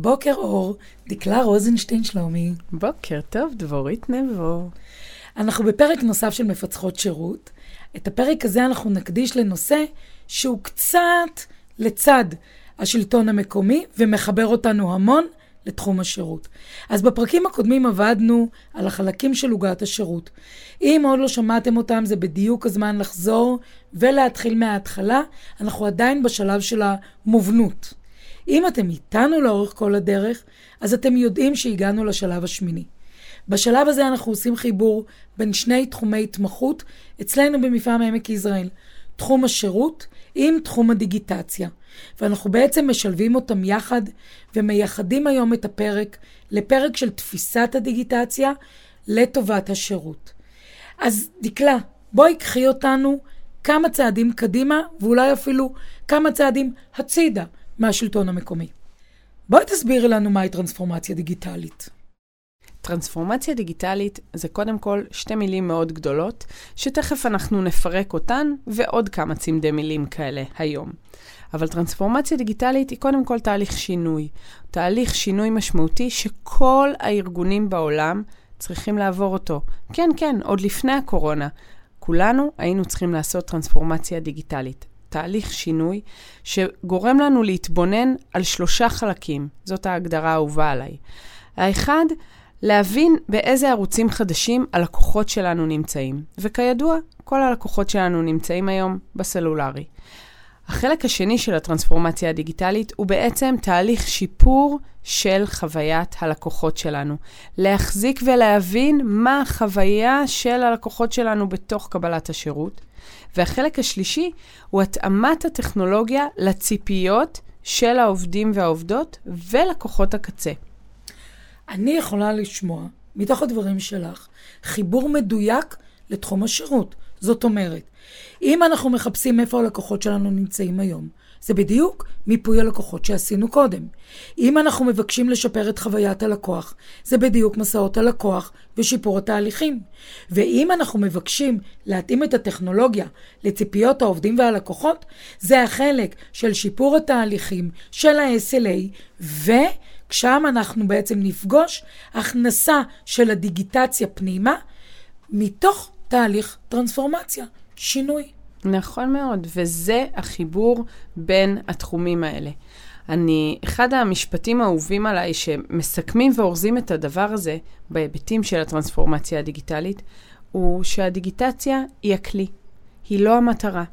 בוקר אור, דקלה רוזנשטיין שלומי. בוקר טוב, דבורית נבו. אנחנו בפרק נוסף של מפצחות שירות. את הפרק הזה אנחנו נקדיש לנושא שהוא קצת לצד השלטון המקומי ומחבר אותנו המון לתחום השירות. אז בפרקים הקודמים עבדנו על החלקים של עוגת השירות. אם עוד לא שמעתם אותם, זה בדיוק הזמן לחזור ולהתחיל מההתחלה. אנחנו עדיין בשלב של המובנות. אם אתם איתנו לאורך כל הדרך, אז אתם יודעים שהגענו לשלב השמיני. בשלב הזה אנחנו עושים חיבור בין שני תחומי התמחות אצלנו במפעם עמק יזרעאל. תחום השירות עם תחום הדיגיטציה. ואנחנו בעצם משלבים אותם יחד ומייחדים היום את הפרק לפרק של תפיסת הדיגיטציה לטובת השירות. אז דקלה, בואי קחי אותנו כמה צעדים קדימה ואולי אפילו כמה צעדים הצידה מהשלטון המקומי. בואי תסבירי לנו מהי טרנספורמציה דיגיטלית. טרנספורמציה דיגיטלית זה קודם כל שתי מילים מאוד גדולות, שתכף אנחנו נפרק אותן, ועוד כמה צמדי מילים כאלה היום. אבל טרנספורמציה דיגיטלית היא קודם כל תהליך שינוי. תהליך שינוי משמעותי שכל הארגונים בעולם צריכים לעבור אותו. כן, כן, עוד לפני הקורונה. כולנו היינו צריכים לעשות טרנספורמציה דיגיטלית. תהליך שינוי שגורם לנו להתבונן על שלושה חלקים. זאת ההגדרה האהובה עליי. האחד, להבין באיזה ערוצים חדשים הלקוחות שלנו נמצאים. וכידוע, כל הלקוחות שלנו נמצאים היום בסלולרי. החלק השני של הטרנספורמציה הדיגיטלית הוא בעצם תהליך שיפור של חוויית הלקוחות שלנו. להחזיק ולהבין מה החוויה של הלקוחות שלנו בתוך קבלת השירות. והחלק השלישי הוא התאמת הטכנולוגיה לציפיות של העובדים והעובדות ולקוחות הקצה. אני יכולה לשמוע, מתוך הדברים שלך, חיבור מדויק לתחום השירות. זאת אומרת, אם אנחנו מחפשים איפה הלקוחות שלנו נמצאים היום, זה בדיוק מיפוי הלקוחות שעשינו קודם. אם אנחנו מבקשים לשפר את חוויית הלקוח, זה בדיוק מסעות הלקוח ושיפור התהליכים. ואם אנחנו מבקשים להתאים את הטכנולוגיה לציפיות העובדים והלקוחות, זה החלק של שיפור התהליכים של ה-SLA, ושם אנחנו בעצם נפגוש הכנסה של הדיגיטציה פנימה, מתוך תהליך טרנספורמציה, שינוי. נכון מאוד, וזה החיבור בין התחומים האלה. אני, אחד המשפטים האהובים עליי שמסכמים ואורזים את הדבר הזה בהיבטים של הטרנספורמציה הדיגיטלית, הוא שהדיגיטציה היא הכלי, היא לא המטרה.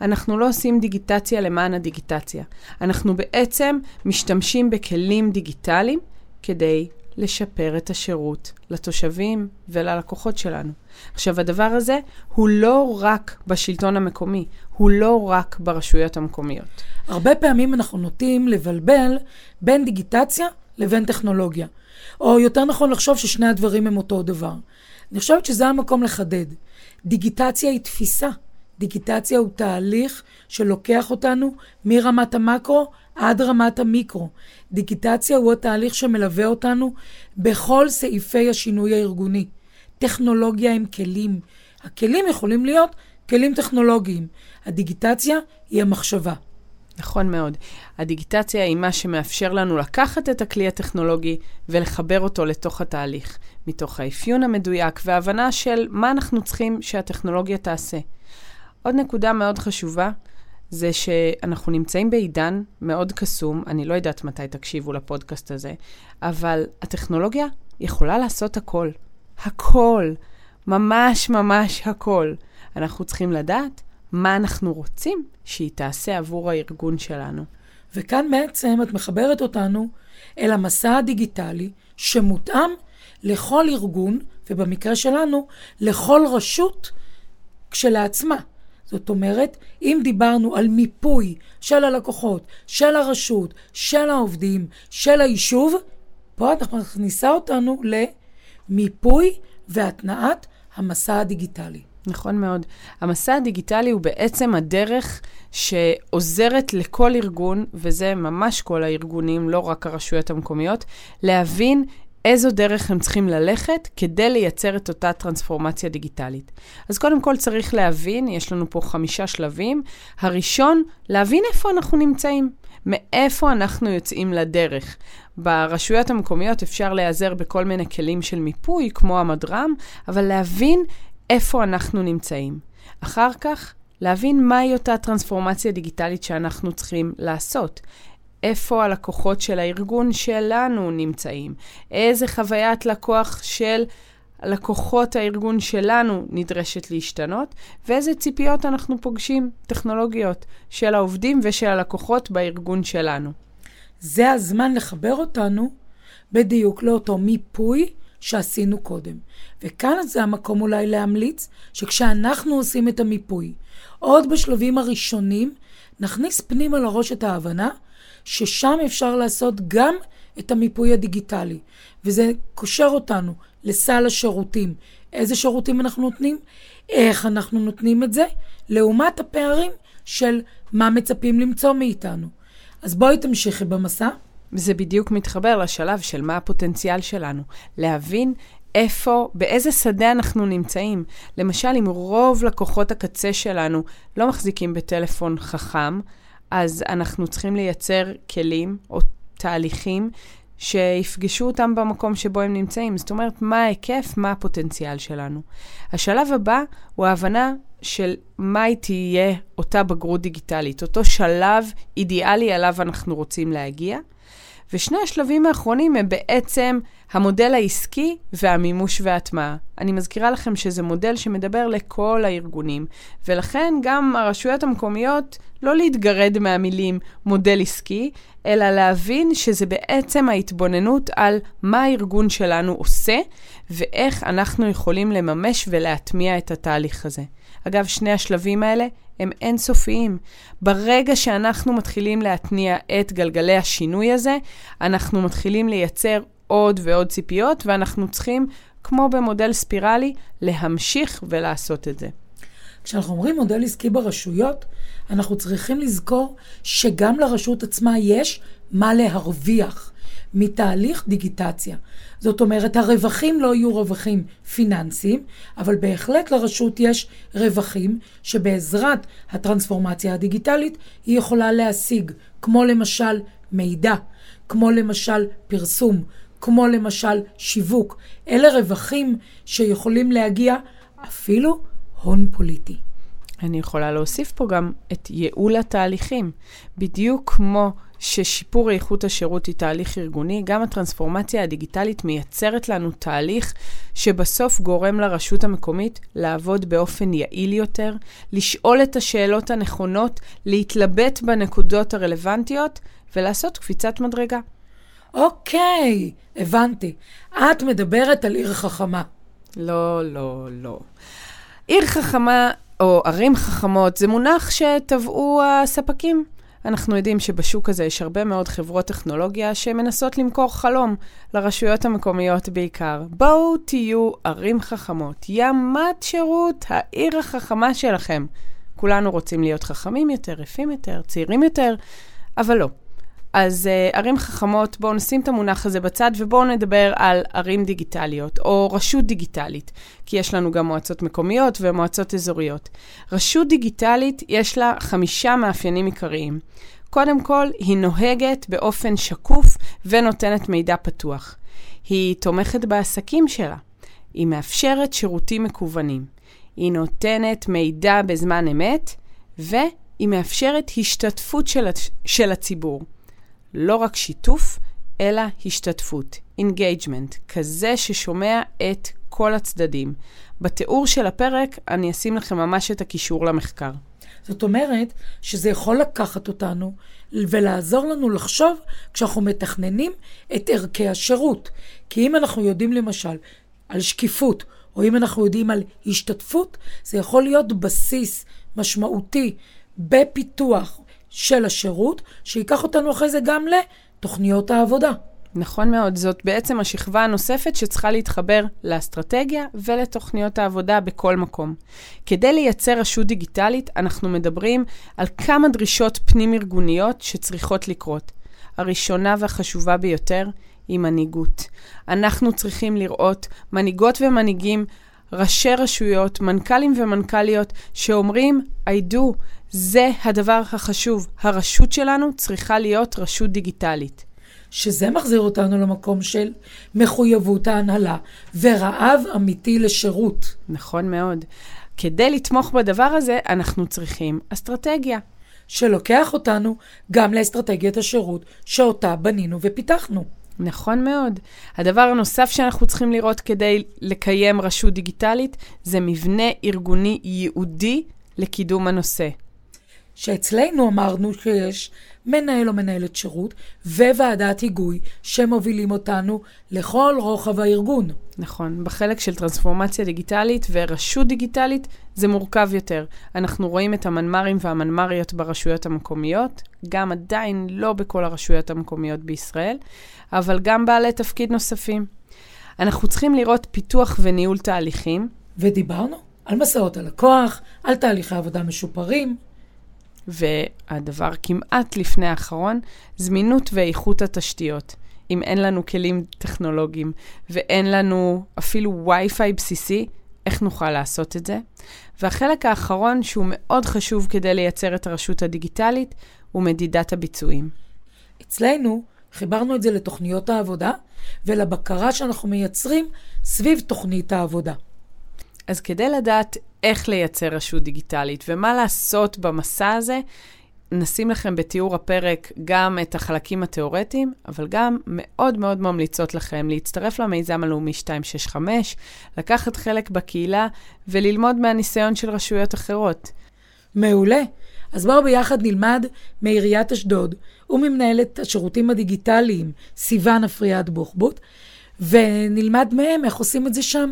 אנחנו לא עושים דיגיטציה למען הדיגיטציה. אנחנו בעצם משתמשים בכלים דיגיטליים כדי לשפר את השירות לתושבים וללקוחות שלנו. עכשיו, הדבר הזה הוא לא רק בשלטון המקומי, הוא לא רק ברשויות המקומיות. הרבה פעמים אנחנו נוטים לבלבל בין דיגיטציה לבין טכנולוגיה. או יותר נכון לחשוב ששני הדברים הם אותו דבר. אני חושבת שזה המקום לחדד. דיגיטציה היא תפיסה. דיגיטציה הוא תהליך שלוקח אותנו מרמת המקרו עד רמת המיקרו. דיגיטציה הוא התהליך שמלווה אותנו בכל סעיפי השינוי הארגוני. טכנולוגיה הם כלים. הכלים יכולים להיות כלים טכנולוגיים. הדיגיטציה היא המחשבה. נכון מאוד. הדיגיטציה היא מה שמאפשר לנו לקחת את הכלי הטכנולוגי ולחבר אותו לתוך התהליך, מתוך האפיון המדויק וההבנה של מה אנחנו צריכים שהטכנולוגיה תעשה. עוד נקודה מאוד חשובה, זה שאנחנו נמצאים בעידן מאוד קסום, אני לא יודעת מתי תקשיבו לפודקאסט הזה, אבל הטכנולוגיה יכולה לעשות הכל. הכל. ממש ממש הכל. אנחנו צריכים לדעת מה אנחנו רוצים שהיא תעשה עבור הארגון שלנו. וכאן בעצם את מחברת אותנו אל המסע הדיגיטלי שמותאם לכל ארגון, ובמקרה שלנו, לכל רשות כשלעצמה. זאת אומרת, אם דיברנו על מיפוי של הלקוחות, של הרשות, של העובדים, של היישוב, פה את מכניסה אותנו מיפוי והתנעת המסע הדיגיטלי. נכון מאוד. המסע הדיגיטלי הוא בעצם הדרך שעוזרת לכל ארגון, וזה ממש כל הארגונים, לא רק הרשויות המקומיות, להבין איזו דרך הם צריכים ללכת כדי לייצר את אותה טרנספורמציה דיגיטלית. אז קודם כל צריך להבין, יש לנו פה חמישה שלבים. הראשון, להבין איפה אנחנו נמצאים. מאיפה אנחנו יוצאים לדרך. ברשויות המקומיות אפשר להיעזר בכל מיני כלים של מיפוי, כמו המדרם, אבל להבין איפה אנחנו נמצאים. אחר כך, להבין מהי אותה טרנספורמציה דיגיטלית שאנחנו צריכים לעשות. איפה הלקוחות של הארגון שלנו נמצאים, איזה חוויית לקוח של לקוחות הארגון שלנו נדרשת להשתנות, ואיזה ציפיות אנחנו פוגשים טכנולוגיות של העובדים ושל הלקוחות בארגון שלנו. זה הזמן לחבר אותנו בדיוק לאותו מיפוי שעשינו קודם. וכאן זה המקום אולי להמליץ שכשאנחנו עושים את המיפוי, עוד בשלבים הראשונים, נכניס פנימה לראש את ההבנה ששם אפשר לעשות גם את המיפוי הדיגיטלי. וזה קושר אותנו לסל השירותים. איזה שירותים אנחנו נותנים? איך אנחנו נותנים את זה? לעומת הפערים של מה מצפים למצוא מאיתנו. אז בואי תמשיכי במסע. זה בדיוק מתחבר לשלב של מה הפוטנציאל שלנו. להבין איפה, באיזה שדה אנחנו נמצאים. למשל, אם רוב לקוחות הקצה שלנו לא מחזיקים בטלפון חכם, אז אנחנו צריכים לייצר כלים או תהליכים שיפגשו אותם במקום שבו הם נמצאים. זאת אומרת, מה ההיקף, מה הפוטנציאל שלנו. השלב הבא הוא ההבנה של מהי תהיה אותה בגרות דיגיטלית, אותו שלב אידיאלי עליו אנחנו רוצים להגיע. ושני השלבים האחרונים הם בעצם המודל העסקי והמימוש וההטמעה. אני מזכירה לכם שזה מודל שמדבר לכל הארגונים, ולכן גם הרשויות המקומיות לא להתגרד מהמילים מודל עסקי, אלא להבין שזה בעצם ההתבוננות על מה הארגון שלנו עושה, ואיך אנחנו יכולים לממש ולהטמיע את התהליך הזה. אגב, שני השלבים האלה הם אינסופיים. ברגע שאנחנו מתחילים להתניע את גלגלי השינוי הזה, אנחנו מתחילים לייצר עוד ועוד ציפיות, ואנחנו צריכים, כמו במודל ספירלי, להמשיך ולעשות את זה. כשאנחנו אומרים מודל עסקי ברשויות, אנחנו צריכים לזכור שגם לרשות עצמה יש מה להרוויח מתהליך דיגיטציה. זאת אומרת, הרווחים לא יהיו רווחים פיננסיים, אבל בהחלט לרשות יש רווחים שבעזרת הטרנספורמציה הדיגיטלית היא יכולה להשיג, כמו למשל מידע, כמו למשל פרסום, כמו למשל שיווק. אלה רווחים שיכולים להגיע אפילו הון פוליטי. אני יכולה להוסיף פה גם את ייעול התהליכים. בדיוק כמו ששיפור איכות השירות היא תהליך ארגוני, גם הטרנספורמציה הדיגיטלית מייצרת לנו תהליך שבסוף גורם לרשות המקומית לעבוד באופן יעיל יותר, לשאול את השאלות הנכונות, להתלבט בנקודות הרלוונטיות ולעשות קפיצת מדרגה. אוקיי, הבנתי. את מדברת על עיר חכמה. לא, לא, לא. עיר חכמה או ערים חכמות זה מונח שטבעו הספקים. אנחנו יודעים שבשוק הזה יש הרבה מאוד חברות טכנולוגיה שמנסות למכור חלום לרשויות המקומיות בעיקר. בואו תהיו ערים חכמות, ימת שירות, העיר החכמה שלכם. כולנו רוצים להיות חכמים יותר, יפים יותר, צעירים יותר, אבל לא. אז uh, ערים חכמות, בואו נשים את המונח הזה בצד ובואו נדבר על ערים דיגיטליות או רשות דיגיטלית, כי יש לנו גם מועצות מקומיות ומועצות אזוריות. רשות דיגיטלית יש לה חמישה מאפיינים עיקריים. קודם כל, היא נוהגת באופן שקוף ונותנת מידע פתוח. היא תומכת בעסקים שלה. היא מאפשרת שירותים מקוונים. היא נותנת מידע בזמן אמת, והיא מאפשרת השתתפות של, של הציבור. לא רק שיתוף, אלא השתתפות, engagement, כזה ששומע את כל הצדדים. בתיאור של הפרק אני אשים לכם ממש את הקישור למחקר. זאת אומרת שזה יכול לקחת אותנו ולעזור לנו לחשוב כשאנחנו מתכננים את ערכי השירות. כי אם אנחנו יודעים למשל על שקיפות, או אם אנחנו יודעים על השתתפות, זה יכול להיות בסיס משמעותי בפיתוח של השירות, שייקח אותנו אחרי זה גם לתוכניות העבודה. נכון מאוד, זאת בעצם השכבה הנוספת שצריכה להתחבר לאסטרטגיה ולתוכניות העבודה בכל מקום. כדי לייצר רשות דיגיטלית, אנחנו מדברים על כמה דרישות פנים-ארגוניות שצריכות לקרות. הראשונה והחשובה ביותר היא מנהיגות. אנחנו צריכים לראות מנהיגות ומנהיגים, ראשי רשויות, מנכ"לים ומנכ"ליות, שאומרים, I do, זה הדבר החשוב. הרשות שלנו צריכה להיות רשות דיגיטלית. שזה מחזיר אותנו למקום של מחויבות ההנהלה ורעב אמיתי לשירות. נכון מאוד. כדי לתמוך בדבר הזה, אנחנו צריכים אסטרטגיה. שלוקח אותנו גם לאסטרטגיית השירות שאותה בנינו ופיתחנו. נכון מאוד. הדבר הנוסף שאנחנו צריכים לראות כדי לקיים רשות דיגיטלית זה מבנה ארגוני ייעודי לקידום הנושא. שאצלנו אמרנו שיש מנהל או מנהלת שירות וועדת היגוי שמובילים אותנו לכל רוחב הארגון. נכון, בחלק של טרנספורמציה דיגיטלית ורשות דיגיטלית זה מורכב יותר. אנחנו רואים את המנמ"רים והמנמ"ריות ברשויות המקומיות, גם עדיין לא בכל הרשויות המקומיות בישראל, אבל גם בעלי תפקיד נוספים. אנחנו צריכים לראות פיתוח וניהול תהליכים. ודיברנו על מסעות הלקוח, על תהליכי עבודה משופרים. והדבר כמעט לפני האחרון, זמינות ואיכות התשתיות. אם אין לנו כלים טכנולוגיים ואין לנו אפילו וי-פיי בסיסי, איך נוכל לעשות את זה? והחלק האחרון, שהוא מאוד חשוב כדי לייצר את הרשות הדיגיטלית, הוא מדידת הביצועים. אצלנו חיברנו את זה לתוכניות העבודה ולבקרה שאנחנו מייצרים סביב תוכנית העבודה. אז כדי לדעת איך לייצר רשות דיגיטלית ומה לעשות במסע הזה, נשים לכם בתיאור הפרק גם את החלקים התיאורטיים, אבל גם מאוד מאוד ממליצות לכם להצטרף למיזם הלאומי 265, לקחת חלק בקהילה וללמוד מהניסיון של רשויות אחרות. מעולה. אז בואו ביחד נלמד מעיריית אשדוד וממנהלת השירותים הדיגיטליים סיוון אפריאט בוחבוט, ונלמד מהם איך עושים את זה שם.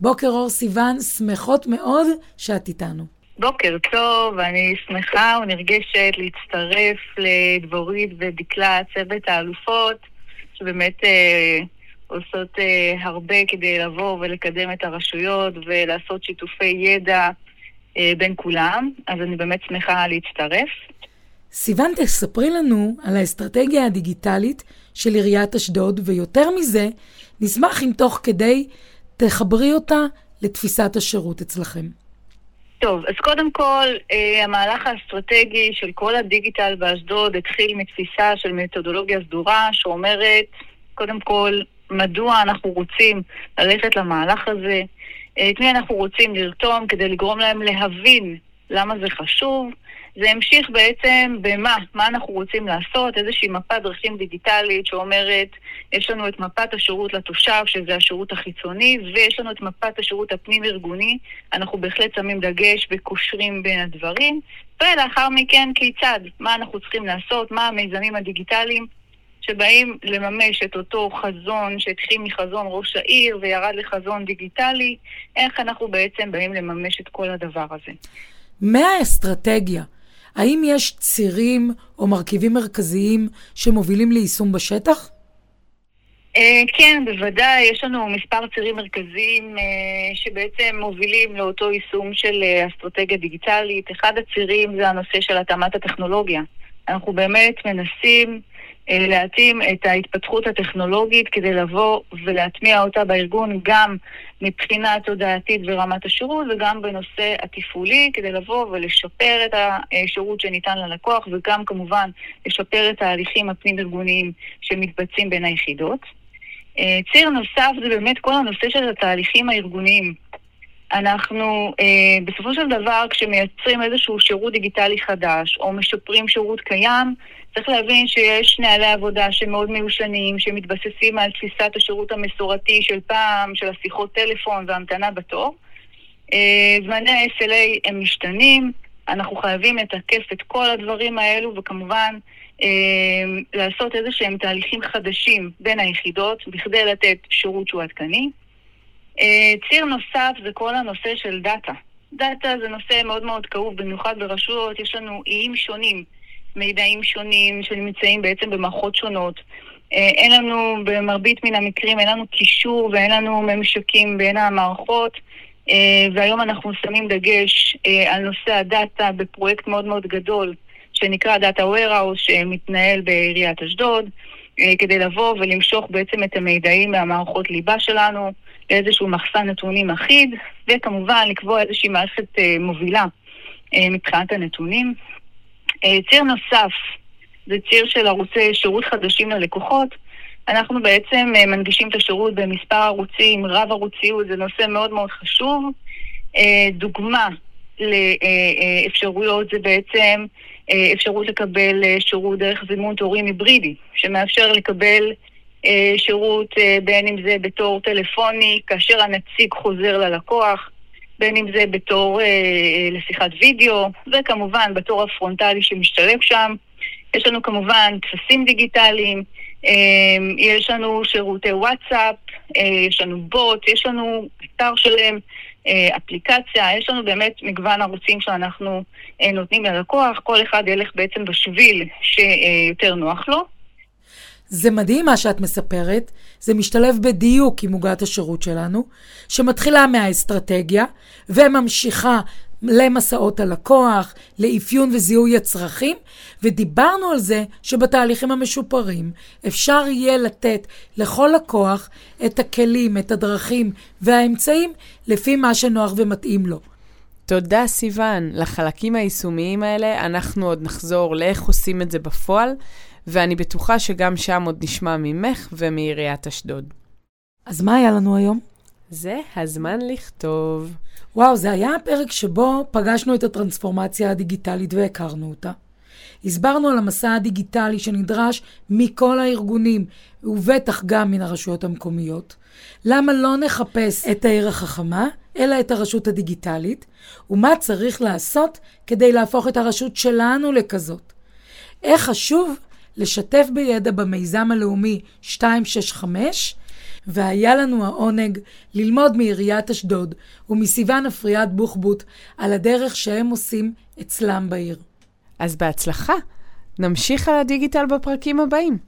בוקר אור סיוון, שמחות מאוד שאת איתנו. בוקר טוב, אני שמחה ונרגשת להצטרף לדבורית ודקלה, צוות האלופות, שבאמת אה, עושות אה, הרבה כדי לבוא ולקדם את הרשויות ולעשות שיתופי ידע אה, בין כולם, אז אני באמת שמחה להצטרף. סיוון, תספרי לנו על האסטרטגיה הדיגיטלית של עיריית אשדוד, ויותר מזה, נשמח אם תוך כדי תחברי אותה לתפיסת השירות אצלכם. טוב, אז קודם כל, אה, המהלך האסטרטגי של כל הדיגיטל באשדוד התחיל מתפיסה של מתודולוגיה סדורה שאומרת, קודם כל, מדוע אנחנו רוצים ללכת למהלך הזה, את מי אנחנו רוצים לרתום כדי לגרום להם להבין למה זה חשוב, זה המשיך בעצם במה, מה אנחנו רוצים לעשות, איזושהי מפת דרכים דיגיטלית שאומרת, יש לנו את מפת השירות לתושב, שזה השירות החיצוני, ויש לנו את מפת השירות הפנים-ארגוני. אנחנו בהחלט שמים דגש וקושרים בין הדברים. ולאחר מכן, כיצד, מה אנחנו צריכים לעשות, מה המיזמים הדיגיטליים שבאים לממש את אותו חזון שהתחיל מחזון ראש העיר וירד לחזון דיגיטלי, איך אנחנו בעצם באים לממש את כל הדבר הזה. מהאסטרטגיה האם יש צירים או מרכיבים מרכזיים שמובילים ליישום בשטח? אה, כן, בוודאי. יש לנו מספר צירים מרכזיים אה, שבעצם מובילים לאותו יישום של אה, אסטרטגיה דיגיטלית. אחד הצירים זה הנושא של התאמת הטכנולוגיה. אנחנו באמת מנסים להתאים את ההתפתחות הטכנולוגית כדי לבוא ולהטמיע אותה בארגון גם מבחינה תודעתית ורמת השירות וגם בנושא התפעולי כדי לבוא ולשפר את השירות שניתן ללקוח וגם כמובן לשפר את ההליכים הפנים-ארגוניים שמתבצעים בין היחידות. אה, ציר נוסף זה באמת כל הנושא של התהליכים הארגוניים. אנחנו אה, בסופו של דבר, כשמייצרים איזשהו שירות דיגיטלי חדש, או משפרים שירות קיים, צריך להבין שיש נהלי עבודה שמאוד מיושנים, שמתבססים על תפיסת השירות המסורתי של פעם, של השיחות טלפון והמתנה בתור. אה, זמני ה-SLA הם משתנים, אנחנו חייבים לתקף את כל הדברים האלו, וכמובן אה, לעשות איזה שהם תהליכים חדשים בין היחידות, בכדי לתת שירות שהוא עדכני. אה, ציר נוסף זה כל הנושא של דאטה. דאטה זה נושא מאוד מאוד כאוב, במיוחד ברשויות, יש לנו איים שונים, מידעים שונים שנמצאים בעצם במערכות שונות, אין לנו, במרבית מן המקרים, אין לנו קישור ואין לנו ממשקים בין המערכות, והיום אנחנו שמים דגש על נושא הדאטה בפרויקט מאוד מאוד גדול שנקרא Data Warehouse, שמתנהל בעיריית אשדוד, כדי לבוא ולמשוך בעצם את המידעים מהמערכות ליבה שלנו לאיזשהו מחסן נתונים אחיד, וכמובן לקבוע איזושהי מערכת מובילה מבחינת הנתונים. ציר נוסף זה ציר של ערוצי שירות חדשים ללקוחות. אנחנו בעצם מנגישים את השירות במספר ערוצים, רב ערוציות, זה נושא מאוד מאוד חשוב. דוגמה לאפשרויות זה בעצם אפשרות לקבל שירות דרך זימון תורים היברידי, שמאפשר לקבל שירות בין אם זה בתור טלפוני, כאשר הנציג חוזר ללקוח, בין אם זה בתור לשיחת וידאו, וכמובן בתור הפרונטלי שמשתלב שם. יש לנו כמובן טפסים דיגיטליים, יש לנו שירותי וואטסאפ, יש לנו בוט, יש לנו אתר שלם, אפליקציה, יש לנו באמת מגוון ערוצים שאנחנו נותנים ללקוח, כל אחד ילך בעצם בשביל שיותר נוח לו. זה מדהים מה שאת מספרת, זה משתלב בדיוק עם עוגת השירות שלנו, שמתחילה מהאסטרטגיה וממשיכה למסעות הלקוח, לאפיון וזיהוי הצרכים, ודיברנו על זה שבתהליכים המשופרים אפשר יהיה לתת לכל לקוח את הכלים, את הדרכים והאמצעים לפי מה שנוח ומתאים לו. תודה, סיוון. לחלקים היישומיים האלה אנחנו עוד נחזור לאיך עושים את זה בפועל, ואני בטוחה שגם שם עוד נשמע ממך ומעיריית אשדוד. אז מה היה לנו היום? זה הזמן לכתוב. וואו, זה היה הפרק שבו פגשנו את הטרנספורמציה הדיגיטלית והכרנו אותה. הסברנו על המסע הדיגיטלי שנדרש מכל הארגונים, ובטח גם מן הרשויות המקומיות. למה לא נחפש את העיר החכמה, אלא את הרשות הדיגיטלית, ומה צריך לעשות כדי להפוך את הרשות שלנו לכזאת. איך חשוב לשתף בידע במיזם הלאומי 265, והיה לנו העונג ללמוד מעיריית אשדוד ומסיוון אפריאט בוחבוט על הדרך שהם עושים אצלם בעיר. אז בהצלחה. נמשיך על הדיגיטל בפרקים הבאים.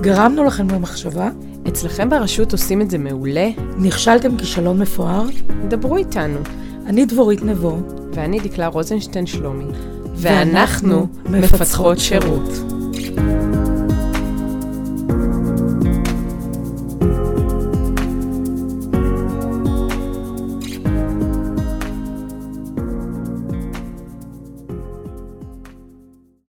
גרמנו לכם במחשבה? אצלכם ברשות עושים את זה מעולה? נכשלתם כישלון מפואר? דברו איתנו. אני דבורית נבו. ואני דקלה רוזנשטיין שלומי. ואנחנו מפצחות שירות. שירות. Música